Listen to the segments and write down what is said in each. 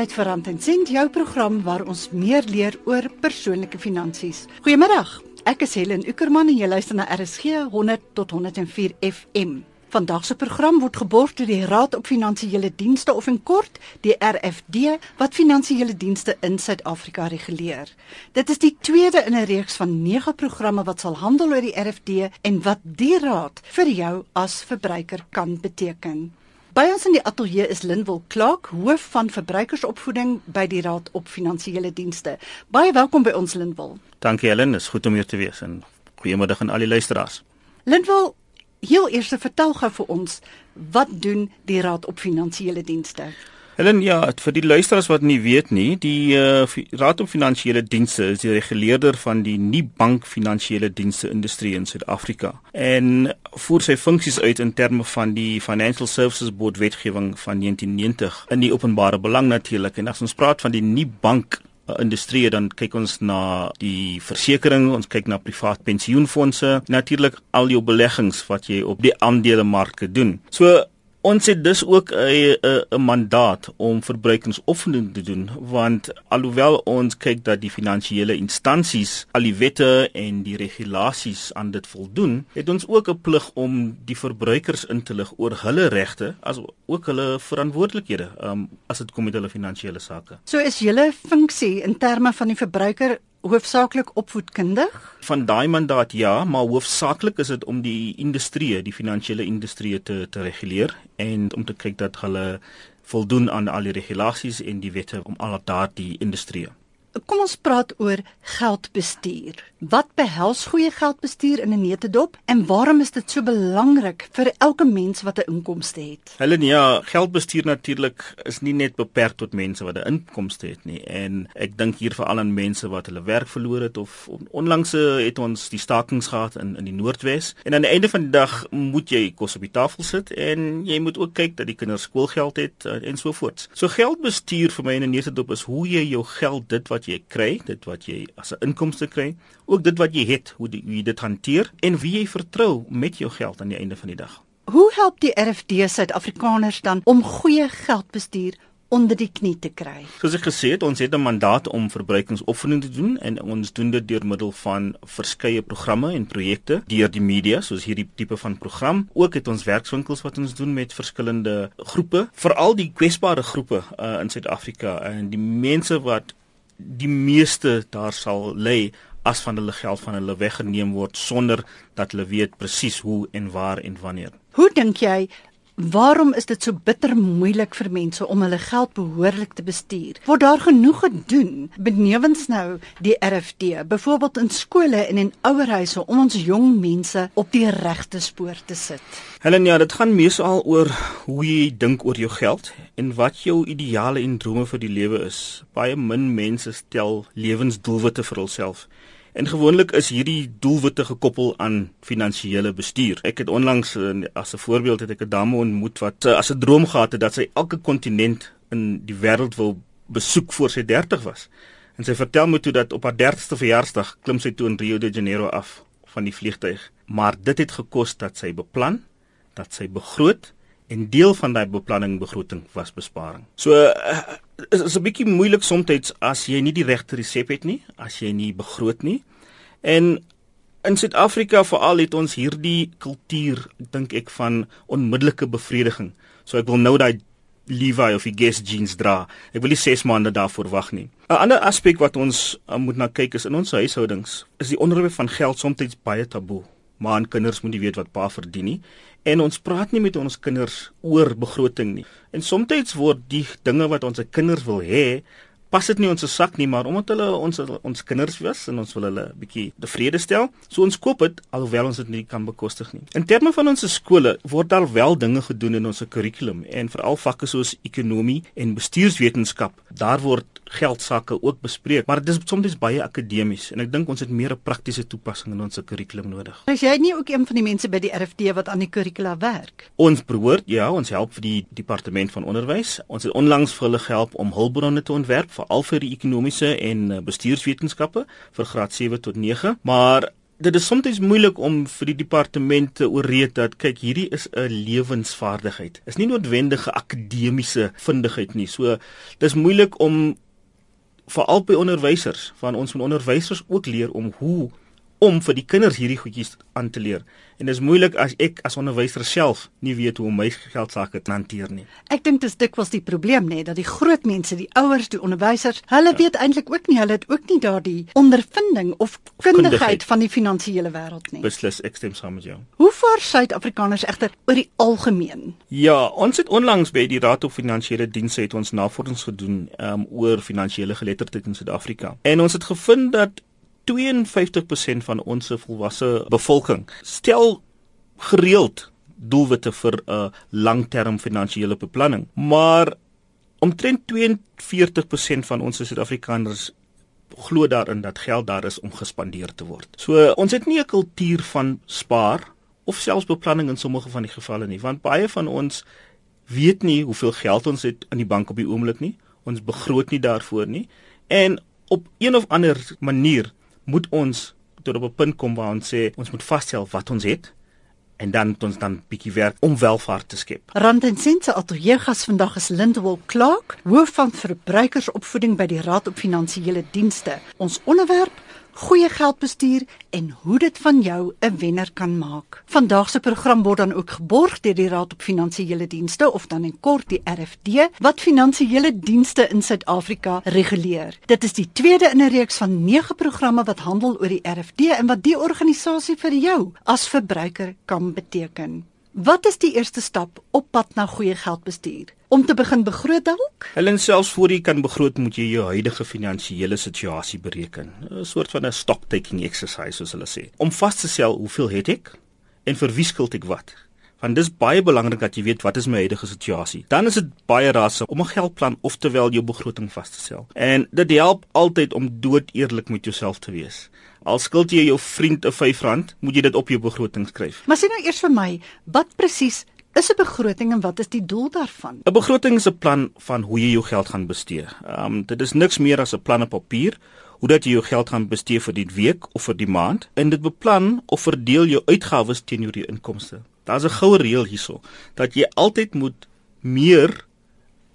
tyd vir Rand en Sent, jou program waar ons meer leer oor persoonlike finansies. Goeiemiddag. Ek is Helen Ukerman en jy luister na RSG 100 tot 104 FM. Vandag se program word geborg deur die Raad op Finansiële Dienste of in kort die RFD wat finansiële dienste in Suid-Afrika reguleer. Dit is die tweede in 'n reeks van 9 programme wat sal handel oor die RFD en wat die raad vir jou as verbruiker kan beteken. By ons in die ateljee is Lindwil Clark, hoof van verbruikersopvoeding by die Raad op Finansiële Dienste. Baie welkom by ons Lindwil. Dankie Helen, is goed om hier te wees en goeiemiddag aan al die luisteraars. Lindwil, heel eers vertel gou vir ons wat doen die Raad op Finansiële Dienste? Helen, ja, vir die luisteraars wat nie weet nie, die uh, Raad op Finansiële Dienste is die reguleerder van die nie bank finansiële dienste industrie in Suid-Afrika en voer sy funksies uit in terme van die Financial Services Board wetgewing van 1990 in die openbare belang natuurlik en as ons praat van die nie bank eh, industrie dan kyk ons na die versekerings, ons kyk na privaat pensioenfonde, natuurlik al jou beleggings wat jy op die aandelemarke doen. So Ons het dus ook 'n 'n mandaat om verbruikersopvoeding te doen want alhoewel ons kyk dat die finansiële instansies al die wette en die regulasies aan dit voldoen, het ons ook 'n plig om die verbruikers in te lig oor hulle regte as ook hulle verantwoordelikhede um, as dit kom met hulle finansiële sake. So is julle funksie in terme van die verbruiker hoofsaaklik opvoedkundig? Van daai mandaat ja, maar hoofsaaklik is dit om die industrie, die finansiële industrie te te reguleer en om te kyk dat hulle voldoen aan al die regulasies en die wette om al daardie industrie. Kom ons praat oor geldbestuur. Wat behels goeie geldbestuur in 'n netedop en waarom is dit so belangrik vir elke mens wat 'n inkomste het? Hulle ja, geldbestuur natuurlik is nie net beperk tot mense wat 'n inkomste het nie en ek dink hier veral aan mense wat hulle werk verloor het of onlangs het ons die stakings gehad in in die Noordwes en aan die einde van die dag moet jy kos op die tafel sit en jy moet ook kyk dat die kinders skoolgeld het eh, en so voort. So geldbestuur vir my in 'n netedop is hoe jy jou geld dit wat jy kry, dit wat jy as 'n inkomste kry, ook dit wat jy het, hoe, die, hoe jy dit hanteer en wie jy vertrou met jou geld aan die einde van die dag. Hoe help die RFD Suid-Afrikaners dan om goeie geldbestuur onder die knie te kry. Soos ek gesê het, ons het 'n mandaat om verbruikingsopvoeding te doen en ons doen dit deur middel van verskeie programme en projekte deur die media, soos hierdie tipe van program. Ook het ons werkswinkels wat ons doen met verskillende groepe, veral die kwesbare groepe uh, in Suid-Afrika en die mense wat die meeste daar sal lê as van hulle geld van hulle weggeneem word sonder dat hulle weet presies hoe en waar en wanneer. Hoe dink jy Waarom is dit so bitter moeilik vir mense om hulle geld behoorlik te bestuur? Word daar genoeg gedoen benewens nou die RFD, byvoorbeeld in skole en in ouerhuise om ons jong mense op die regte spoor te sit? Helen, ja, dit gaan meesal oor hoe jy dink oor jou geld en wat jou ideale en drome vir die lewe is. Baie min mense stel lewensdoelwitte vir hulself. En gewoonlik is hierdie doelwitte gekoppel aan finansiële bestuur. Ek het onlangs eh, as 'n voorbeeld het ek 'n dame ontmoet wat eh, as 'n droom gehad het dat sy elke kontinent in die wêreld wil besoek voor sy 30 was. En sy vertel my toe dat op haar 30ste verjaarsdag klim sy toe in Rio de Janeiro af van die vliegtuig. Maar dit het gekos dat sy beplan, dat sy begroot en deel van daai beplanning begroting was besparing. So uh, is is 'n bietjie moeilik soms as jy nie die regte resep het nie, as jy nie begroot nie. En in Suid-Afrika veral het ons hierdie kultuur, dink ek van onmiddellike bevrediging. So ek wil nou daai Levi of die Guess jeans dra. Ek wil nie 6 maande daarvoor wag nie. 'n Ander aspek wat ons uh, moet na kyk is in ons huishoudings, is die onderwerp van geld soms baie taboe. Maar aan kinders moet jy weet wat pa verdien nie en ons praat nie met ons kinders oor begroting nie. En soms word die dinge wat ons se kinders wil hê, pas dit nie ons sak nie, maar omdat hulle ons ons kinders was en ons wil hulle bietjie tevrede stel, so ons koop dit alhoewel ons dit nie kan bekostig nie. In terme van ons skole word daar wel dinge gedoen in ons kurrikulum en veral vakke soos ekonomie en bestuurswetenskap. Daar word geldsaake ook bespreek, maar dit is soms baie akademies en ek dink ons het meer 'n praktiese toepassing in ons kurrikulum nodig. Is jy nie ook een van die mense by die RFD wat aan die kurrikula werk? Ons behoort ja, ons help vir die departement van onderwys. Ons het onlangs vir hulle gehelp om hulpbronne te ontwerp veral vir die ekonomiese en eh, bestuurswetenskappe vir graad 7 tot 9, maar dit is soms moeilik om vir die departement te ooreed dat kyk hierdie is 'n lewensvaardigheid. Is nie noodwendige akademiese kundigheid nie. So dis moeilik om veral by onderwysers, van ons moet onderwysers ook leer om hoe om vir die kinders hierdie goedjies aan te leer. En dit is moeilik as ek as onderwyser self nie weet hoe om my geld sake te hanteer nie. Ek dink dis dikwels die probleem nê dat die groot mense, die ouers, die onderwysers, hulle ja. weet eintlik ook nie, hulle het ook nie daardie ondervinding of kundigheid van die finansiële wêreld nie. Beslis, ek stem saam met jou. Hoe vaar Suid-Afrikaners egter oor die algemeen? Ja, ons het onlangs by die Raad op Finansiële Dienste het ons navorsing gedoen um, oor finansiële geletterdheid in Suid-Afrika. En ons het gevind dat 52% van ons volwasse bevolking stel gereeld doelwitte vir 'n uh, langterm finansiële beplanning. Maar omtrent 42% van ons Suid-Afrikaners glo daarin dat geld daar is om gespandeer te word. So ons het nie 'n kultuur van spaar of selfs beplanning in sommige van die gevalle nie, want baie van ons weet nie hoeveel geld ons het in die bank op die oomblik nie. Ons begroot nie daarvoor nie. En op een of ander manier moet ons tot op 'n punt kom waar ons sê ons moet vasstel wat ons het en dan moet ons dan bietjie werk om welvaart te skep. Rand en Sent se ateljeegas vandag is Lindwel Clark, hoof van verbruikersopvoeding by die Raad op Finansiële Dienste. Ons onderwerp goeie geldbestuur en hoe dit van jou 'n wenner kan maak. Vandag se program word dan ook geborg deur die Raad op Finansiële Dienste of dan in kort die RFD wat finansiële dienste in Suid-Afrika reguleer. Dit is die tweede in 'n reeks van 9 programme wat handel oor die RFD en wat die organisasie vir jou as verbruiker kan beteken. Wat is die eerste stap op pad na goeie geldbestuur? Om te begin begroot dalk? Hulle selfs voor jy kan begroot, moet jy jou huidige finansiële situasie bereken. 'n Soort van 'n stock taking exercise soos hulle sê. Om vas te stel hoeveel het ek en vir wie skuld ek wat? Want dis baie belangrik dat jy weet wat is my huidige situasie. Dan is dit baie rasse om 'n geldplan of terwyl jou begroting vas te stel. En dit help altyd om dood eerlik met jouself te wees. Al skuld jy jou vriend 'n R5, moet jy dit op jou begroting skryf. Maar sê nou eers vir my, wat presies is 'n begroting en wat is die doel daarvan? 'n Begroting is 'n plan van hoe jy jou geld gaan bestee. Ehm um, dit is niks meer as 'n plan op papier hoe dat jy jou geld gaan bestee vir die week of vir die maand en dit beplan of verdeel jou uitgawes teenoor jou inkomste. Daar's 'n goue reël hierso dat jy altyd moet meer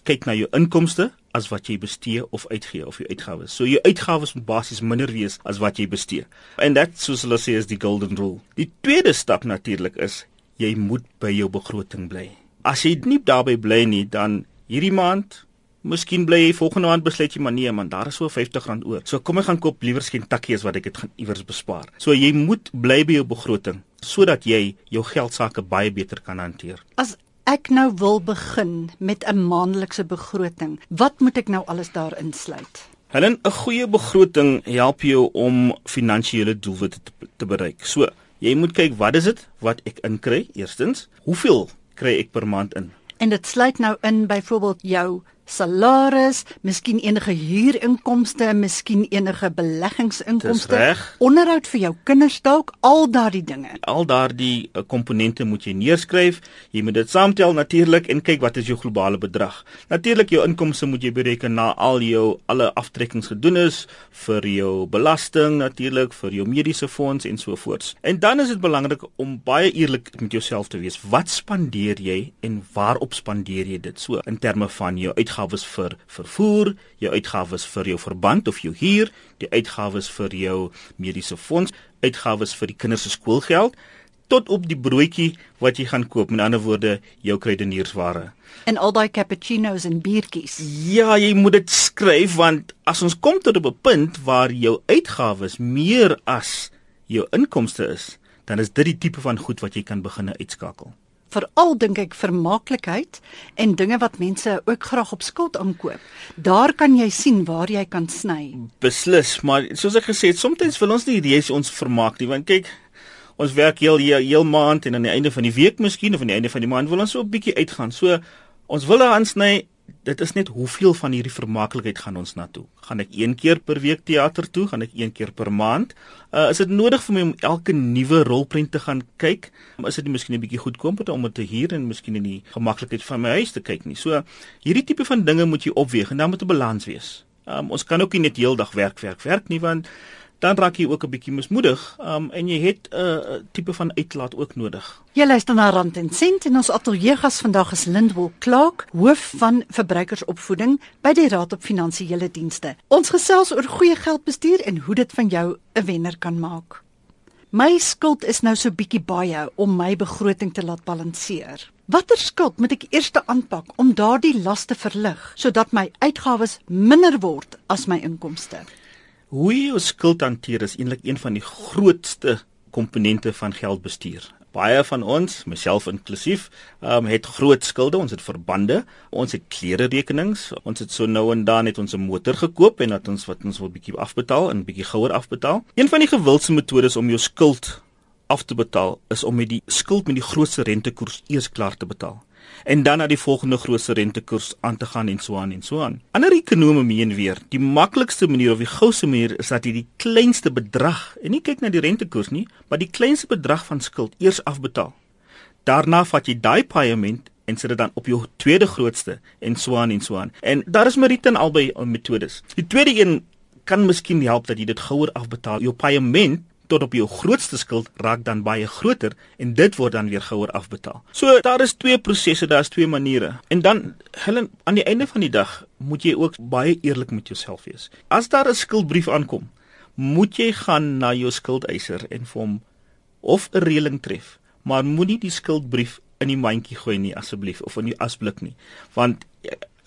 kyk na jou inkomste as wat jy bestee of uitgee of jou uitgawes. So jou uitgawes moet basies minder wees as wat jy bestee. And that soos hulle sê is die golden rule. Die tweede stap natuurlik is jy moet by jou begroting bly. As jy nie daarby bly nie, dan hierdie maand Miskien bly jy volgende maand besluit jy maar nee man, daar is so R50 oor. So kom ek gaan koop liewer skien takkies wat ek dit gaan iewers bespaar. So jy moet bly by jou begroting sodat jy jou geld sake baie beter kan hanteer. As ek nou wil begin met 'n maandelikse begroting, wat moet ek nou alles daarin sluit? Helen, 'n goeie begroting help jou om finansiële doelwitte te, te bereik. So, Jy moet kyk wat is dit wat ek inkry eerstens? Hoeveel kry ek per maand in? En dit sluit nou in byvoorbeeld jou salaris, miskien enige huurinkomste, miskien enige beleggingsinkomste, onderhoud vir jou kinders dalk, al daardie dinge. Al daardie uh, komponente moet jy neerskryf. Jy moet dit saamtel natuurlik en kyk wat is jou globale bedrag. Natuurlik jou inkomste moet jy bereken na al jou alle aftrekkings gedoen is vir jou belasting natuurlik, vir jou mediese fonds en so voort. En dan is dit belangrik om baie eerlik met jouself te wees. Wat spandeer jy en waarop spandeer jy dit? So in terme van jou uit uitgawes vir vervoer, jou uitgawes vir jou verband of jou huur, die uitgawes vir jou mediese fonds, uitgawes vir die kinders se skoolgeld tot op die broodjie wat jy gaan koop, met ander woorde, jou kruideniersware. En al daai cappuccinos en biertjies. Ja, jy moet dit skryf want as ons kom tot op 'n punt waar jou uitgawes meer as jou inkomste is, dan is dit die tipe van goed wat jy kan begin uitskakel veral dink ek vermaaklikheid en dinge wat mense ook graag op skuld aankoop. Daar kan jy sien waar jy kan sny. Beslis, maar soos ek gesê het, soms wil ons nie reis ons vermaak nie, want kyk, ons werk heel heel, heel maand en aan die einde van die week miskien of aan die einde van die maand wil ons so 'n bietjie uitgaan. So ons wil daar aansny dit is net hoeveel van hierdie vermaaklikheid gaan ons na toe? Gaan ek een keer per week teater toe? Gaan ek een keer per maand? Uh is dit nodig vir my om elke nuwe rolprent te gaan kyk? Is dit miskien 'n bietjie goedkoper om dit te huur en miskien in die gemaklikheid van my huis te kyk nie? So hierdie tipe van dinge moet jy opweeg en dan moet 'n balans wees. Um ons kan ook nie net heeldag werk werk werk nie want dan raak jy ook 'n bietjie mismoedig. Um en jy het 'n uh, tipe van uitlaat ook nodig. Jy luister na Rand en Sent en ons ateljee gas vandag is Lindwel Clark, hoof van verbruikersopvoeding by die Raad op Finansiële Dienste. Ons gesels oor goeie geldbestuur en hoe dit van jou 'n wenner kan maak. My skuld is nou so bietjie baie om my begroting te laat balanseer. Watter skuld moet ek eers aanpak om daardie las te verlig sodat my uitgawes minder word as my inkomste? Hoe jy jou skuld hanteer is eintlik een van die grootste komponente van geldbestuur. Baie van ons, myself inklusief, um, het groot skulde. Ons het verbande, ons het klere rekenings, ons het so nou en dan net ons 'n motor gekoop en dat ons wat ons wil bietjie afbetaal en bietjie gouer afbetaal. Een van die gewildste metodes om jou skuld af te betaal is om met die skuld met die grootste rentekoers eers klaar te betaal en dan na die volgende grootste rentekoers aan te gaan en so aan en so aan. Ander ekonome meen weer, die maklikste manier of die gouste manier is dat jy die kleinste bedrag en nie kyk na die rentekoers nie, maar die kleinste bedrag van skuld eers afbetaal. Daarna vat jy daai paaiement en sit dit dan op jou tweede grootste en so aan en so aan. En daar is meriete in albei metodes. Die tweede een kan miskien help dat jy dit gouer afbetaal. Jou paaiement tot op jou grootste skuld raak dan baie groter en dit word dan weer gouer afbetaal. So daar is twee prosesse, daar's twee maniere. En dan Helen, aan die einde van die dag moet jy ook baie eerlik met jouself wees. As daar 'n skuldbrief aankom, moet jy gaan na jou skuldeiser en vir hom of 'n reëling tref, maar moenie die skuldbrief in die mandjie gooi nie asseblief of in die asblik nie, want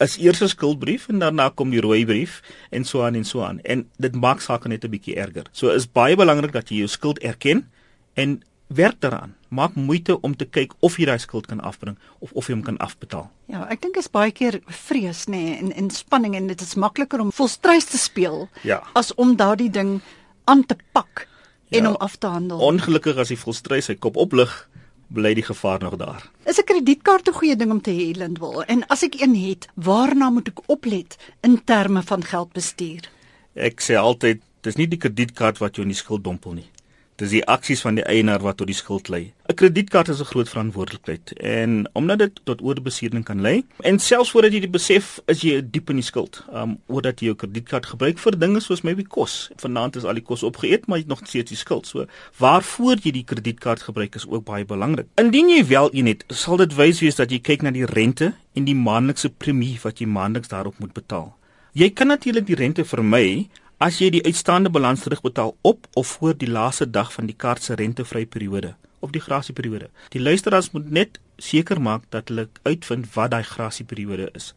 is eers 'n skuldbrief en daarna kom die rooi brief en so aan en so aan en dit maak sake net 'n bietjie erger. So is baie belangrik dat jy jou skuld erken en werk daaraan. Maak moeite om te kyk of jy daai skuld kan afbring of of jy hom kan afbetaal. Ja, ek dink is baie keer vrees nê nee, en en spanning en dit is makliker om volstrys te speel ja. as om daardie ding aan te pak en ja, om af te handel. Ongelukkig as jy volstrys sy kop oplig, bly die gevaar nog daar. Is 'n kredietkaart 'n goeie ding om te hê, Lindwil? En as ek een het, waarna moet ek oplet in terme van geldbestuur? Ek sê altyd, dis nie die kredietkaart wat jou in die skuld dompel nie. Dis die aksies van die eienaar wat tot die skuld lei. 'n Kredietkaart is 'n groot verantwoordelikheid en omdat dit tot oorbesiering kan lei en selfs voordat jy dit besef, is jy diep in die skuld. Um omdat jy jou kredietkaart gebruik vir dinge soos maybe kos. Vanaand is al die kos opgeëet, maar jy het nog steeds die skuld. So waarvoor jy die kredietkaart gebruik is ook baie belangrik. Indien jy wel een het, sal dit wys wees dat jy kyk na die rente en die maandelikse premie wat jy maandeliks daarop moet betaal. Jy kan natuurlik die rente vermy As jy die uitstaande balans terugbetaal op of voor die laaste dag van die kaart se rentevrye periode of die grasieperiode. Die luisteraars moet net seker maak dat hulle uitvind wat daai grasieperiode is,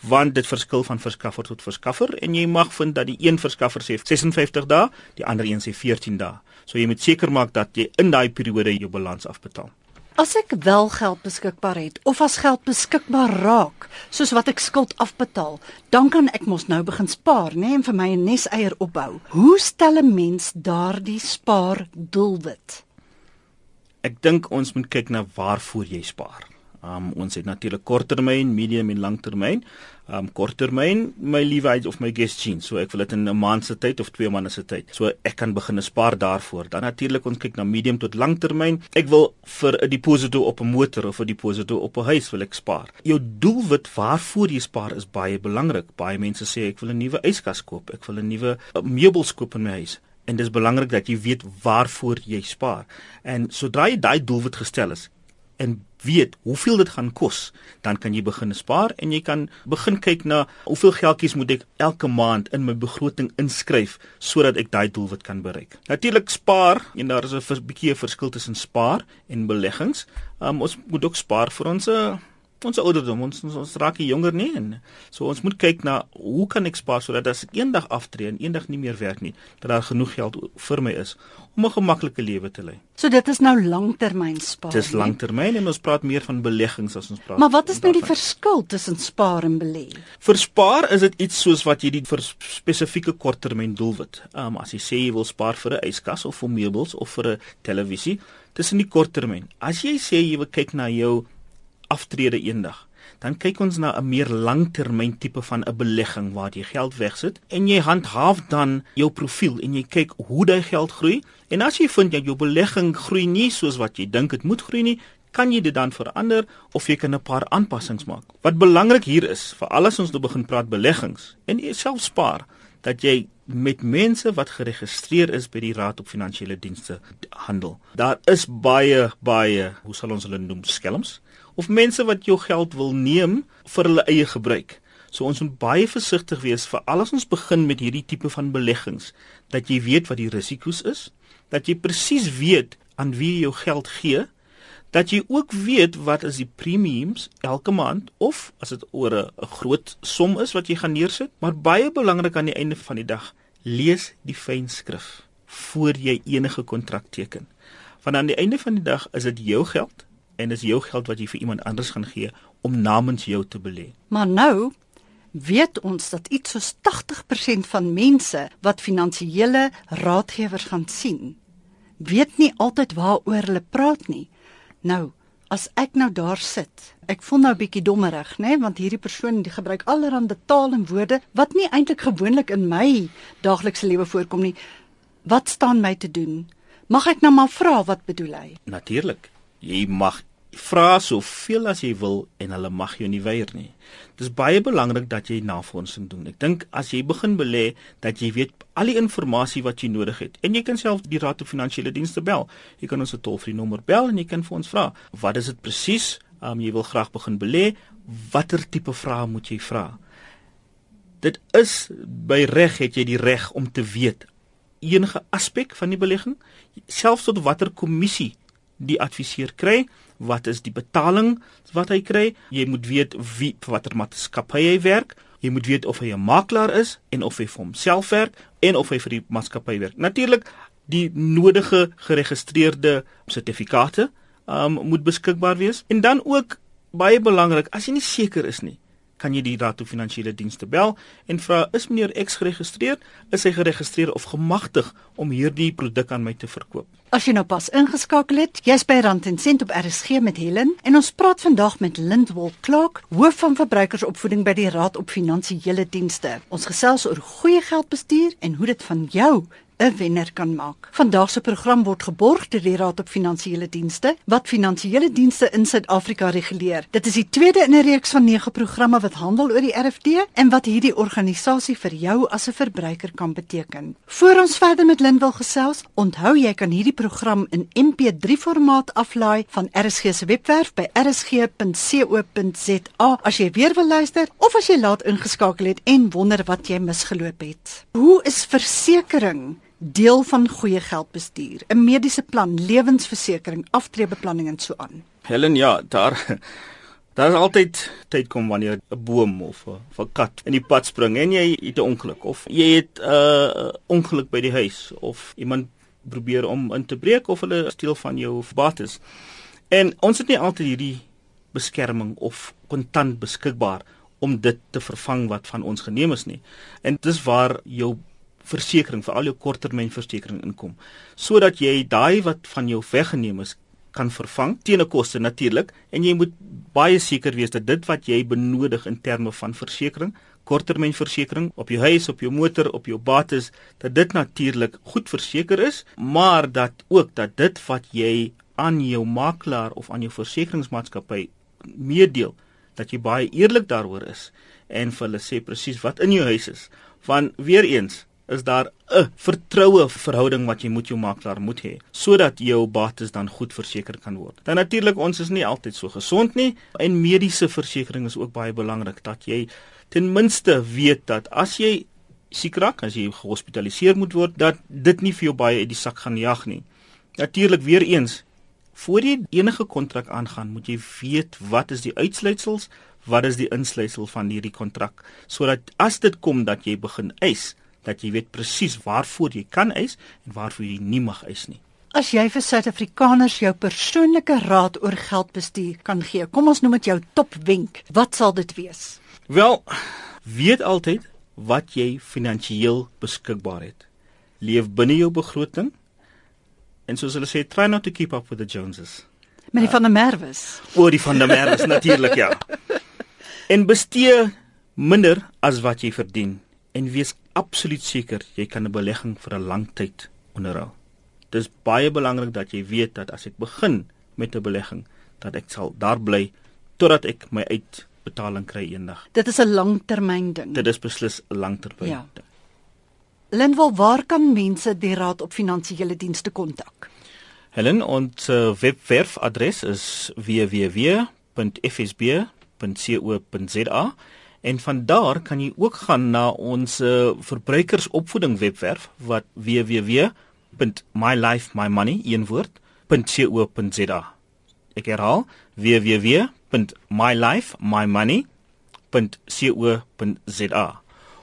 want dit verskil van verskaffer tot verskaffer en jy mag vind dat die een verskaffer sê 56 dae, die ander een sê 14 dae. So jy moet seker maak dat jy in daai periode jou balans afbetaal. As ek wel geld beskikbaar het of as geld beskikbaar raak, soos wat ek skuld afbetaal, dan kan ek mos nou begin spaar, nê, nee, en vir my 'n neseier opbou. Hoe stel 'n mens daardie spaar doelwit? Ek dink ons moet kyk na waarvoor jy spaar. Um ons het natuurlik korttermyn, medium en langtermyn. Um korttermyn, my leewheid of my guest jeans, so ek wil dit in 'n maand se tyd of 2 maande se tyd. So ek kan begin spaar daarvoor. Dan natuurlik ons kyk na medium tot langtermyn. Ek wil vir 'n deposito op 'n motor of 'n deposito op 'n huis wil ek spaar. Jou doelwit waarvoor jy spaar is baie belangrik. Baie mense sê ek wil 'n nuwe yskas koop, ek wil 'n nuwe uh, meubels koop in my huis. En dis belangrik dat jy weet waarvoor jy spaar. En sodra jy daai doelwit gestel is, en weet hoeveel dit gaan kos, dan kan jy begin spaar en jy kan begin kyk na hoeveel geldjies moet ek elke maand in my begroting inskryf sodat ek daai doelwit kan bereik. Natuurlik spaar en daar is 'n bietjie 'n verskil tussen spaar en beleggings. Um, ons moet ook spaar vir ons uh, ons ouderdom ons ons, ons raak jonger nie en so ons moet kyk na hoe kan ek spaar sodat as ek eendag aftree en eendag nie meer werk nie dat daar genoeg geld vir my is om 'n gemaklike lewe te lei. So dit is nou langtermyn spaar. Dis langtermyn en ons praat meer van beleggings as ons praat. Maar wat is nou die verskil tussen spaar en belê? Vir spaar is dit iets soos wat jy die vir spesifieke korttermyn doelwit. Ehm um, as jy sê jy wil spaar vir 'n yskas of vir meubels of vir 'n televisie, dis in die korttermyn. As jy sê jy wil kyk na jou aftrede eendag. Dan kyk ons na 'n meer langtermyn tipe van 'n belegging waar jy geld wegsit en jy handhaaf dan jou profiel en jy kyk hoe daai geld groei en as jy vind dat jou belegging groei nie soos wat jy dink dit moet groei nie, kan jy dit dan verander of jy kan 'n paar aanpassings maak. Wat belangrik hier is, vir alles ons nou begin praat beleggings en jy self spaar, dat jy met mense wat geregistreer is by die Raad op Finansiële Dienste handel. Daar is baie baie, hoe sal ons hulle noem, skelms of mense wat jou geld wil neem vir hulle eie gebruik. So ons moet baie versigtig wees vir al ons begin met hierdie tipe van beleggings dat jy weet wat die risiko's is, dat jy presies weet aan wie jy jou geld gee dat jy ook weet wat is die premiums elke maand of as dit oor 'n groot som is wat jy gaan neersit, maar baie belangrik aan die einde van die dag, lees die fynskrif voor jy enige kontrak teken. Want aan die einde van die dag is dit jou geld en is jou geld wat jy vir iemand anders gaan gee om namens jou te belê. Maar nou weet ons dat iets soos 80% van mense wat finansiële raadgewers gaan sien, weet nie altyd waaroor hulle praat nie. Nou, as ek nou daar sit, ek voel nou 'n bietjie dommerig, né, nee? want hierdie persoon die gebruik allerlei taal en woorde wat nie eintlik gewoonlik in my daaglikse lewe voorkom nie. Wat staan my te doen? Mag ek nou maar vra wat bedoel hy? Natuurlik. Jy mag vra soveel as jy wil en hulle mag jou nie weier nie. Dis baie belangrik dat jy navorsing doen. Ek dink as jy begin belê dat jy weet al die inligting wat jy nodig het en jy kan self die Raad van Finansiële Dienste bel. Jy kan ons 'n tollvrye nommer bel en jy kan vir ons vra, wat is dit presies? Um jy wil graag begin belê, watter tipe vrae moet jy vra? Dit is by reg het jy die reg om te weet enige aspek van die belegging, selfs tot watter kommissie die adviseur kry wat is die betaling wat hy kry. Jy moet weet wie vir watter maatskappy hy werk. Jy moet weet of hy 'n makelaar is en of hy vir homself werk en of hy vir die maatskappy werk. Natuurlik die nodige geregistreerde sertifikate um, moet beskikbaar wees. En dan ook baie belangrik, as jy nie seker is nie, kan jy die Raad van Finansiële Dienste bel en vra is meneer X geregistreer? Is hy geregistreer of gemagtig om hierdie produk aan my te verkoop? As jy nou pas ingeskakel het, jy's by Rand en Sent op RSG met Helen en ons praat vandag met Lindwol Clark, hoof van verbruikersopvoeding by die Raad op Finansiële Dienste. Ons gesels oor goeie geldbestuur en hoe dit van jou 'n wenner kan maak. Vandag se program word geborg deur die Raad op Finansiële Dienste wat finansiële dienste in Suid-Afrika reguleer. Dit is die tweede in 'n reeks van 9 programme wat handel oor die RFD en wat hierdie organisasie vir jou as 'n verbruiker kan beteken. Voor ons verder met Lindwil gesels, onthou jy kan hierdie program in MP3 formaat aflaai van RSG se webwerf by rsg.co.za as jy weer wil luister of as jy laat ingeskakel het en wonder wat jy misgeloop het. Hoe is versekerings deel van goeie geldbestuur, 'n mediese plan, lewensversekering, aftreebeplanning en so aan. Helen, ja, daar daar is altyd tyd kom wanneer 'n boom of 'n kat in die pad spring en jy het 'n ongeluk of jy het 'n uh, ongeluk by die huis of iemand probeer om in te breek of hulle steel van jou bates. En ons het nie altyd hierdie beskerming of kontant beskikbaar om dit te vervang wat van ons geneem is nie. En dis waar jou versekerings vir al jou korttermynversekering inkom sodat jy daai wat van jou weggeneem is kan vervang teen 'n koste natuurlik en jy moet baie seker wees dat dit wat jy benodig in terme van versekerings korttermynversekering op jou huis op jou motor op jou bates dat dit natuurlik goed verseker is maar dat ook dat dit wat jy aan jou makelaar of aan jou versekeringsmaatskappy meedeel dat jy baie eerlik daaroor is en vir hulle sê presies wat in jou huis is. Van weer eens is daar 'n vertroue verhouding wat jy moet jou makelaar moet hê sodat jou bates dan goed verseker kan word. Dan natuurlik ons is nie altyd so gesond nie en mediese versekerings is ook baie belangrik dat jy ten minste weet dat as jy siek raak, as jy gehospitaliseer moet word, dat dit nie vir jou baie uit die sak gaan jag nie. Natuurlik weer eens voor jy enige kontrak aangaan, moet jy weet wat is die uitsluitsels, wat is die insluitsel van hierdie kontrak sodat as dit kom dat jy begin eis dat jy weet presies waarvoor jy kan eis en waarvoor jy nie mag eis nie. As jy vir Suid-Afrikaners jou persoonlike raad oor geldbestuur kan gee, kom ons noem dit jou topwenk, wat sal dit wees? Wel, weet altyd wat jy finansiëel beskikbaar het. Leef binne jou begroting. En soos hulle sê, try not to keep up with the Joneses. Met die uh, van der Merwes. Oor die van der Merwes natuurlik ja. En bestee minder as wat jy verdien en wees absoluut seker jy kan 'n belegging vir 'n lang tyd onderhou. Dis baie belangrik dat jy weet dat as ek begin met 'n belegging, dat ek sal daar bly totdat ek my uitbetaling kry eendag. Dit is 'n langtermyn ding. Dit is beslis 'n langtermyn ja. ding. Linwil, waar kan mense die Raad op Finansiële Dienste kontak? Helen, ons uh, webwerfadres is www.fsb.co.za en van daar kan jy ook gaan na ons uh, verbruikersopvoeding webwerf wat www.mylifemymoney.co.za. Ek herhaal www.mylifemymoney.co.za.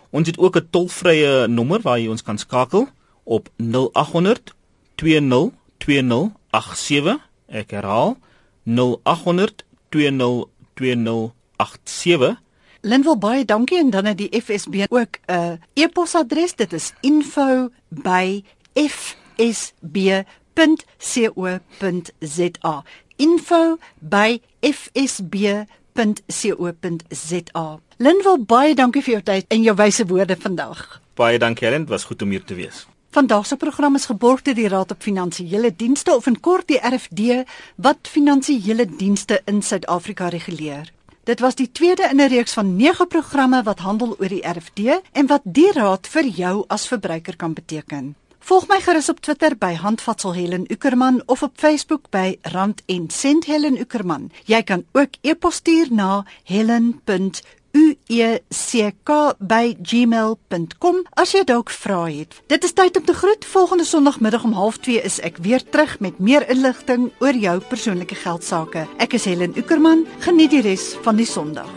Ons het ook 'n tolvrye nommer waar jy ons kan skakel op 0800 20 2087. Ek herhaal 0800 20 2087. Linwil baie dankie en dan het die FSB ook 'n uh, e-posadres. Dit is info@fsb.co.za. info@fsb.co.za. Linwil baie dankie vir jou tyd en jou wyse woorde vandag. Baie dankie Helen, dit was goed om hier te wees. Vandag se program is geborg deur die Raad op Finansiële Dienste of in kort die RFD wat finansiële dienste in Suid-Afrika reguleer. Dit was die tweede in 'n reeks van 9 programme wat handel oor die RFD en wat die raad vir jou as verbruiker kan beteken. Volg my gerus op Twitter by Handvatsel Helen Ukerman of op Facebook by Rand en Sent Helen Ukerman. Jy kan ook e-pos stuur na helen.uecka@gmail.com as jy dalk vrae het. Dit is tyd om te groet. Volgende Sondagmiddag om 12:30 is ek weer terug met meer inligting oor jou persoonlike geldsaake. Ek is Helen Ukerman. Geniet die res van die Sondag.